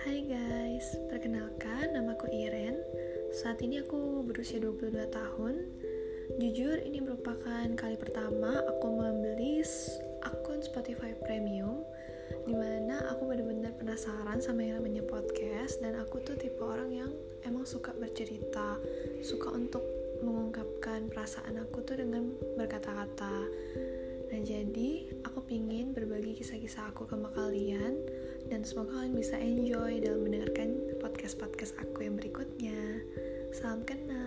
guys, perkenalkan namaku Iren. Saat ini aku berusia 22 tahun. Jujur ini merupakan kali pertama aku membeli akun Spotify Premium Di mana aku benar-benar penasaran sama yang namanya podcast Dan aku tuh tipe orang yang emang suka bercerita Suka untuk mengungkapkan perasaan aku tuh dengan berkata-kata. Nah jadi aku pingin berbagi kisah-kisah aku ke kalian dan semoga kalian bisa enjoy dalam mendengarkan podcast-podcast aku yang berikutnya. Salam kenal.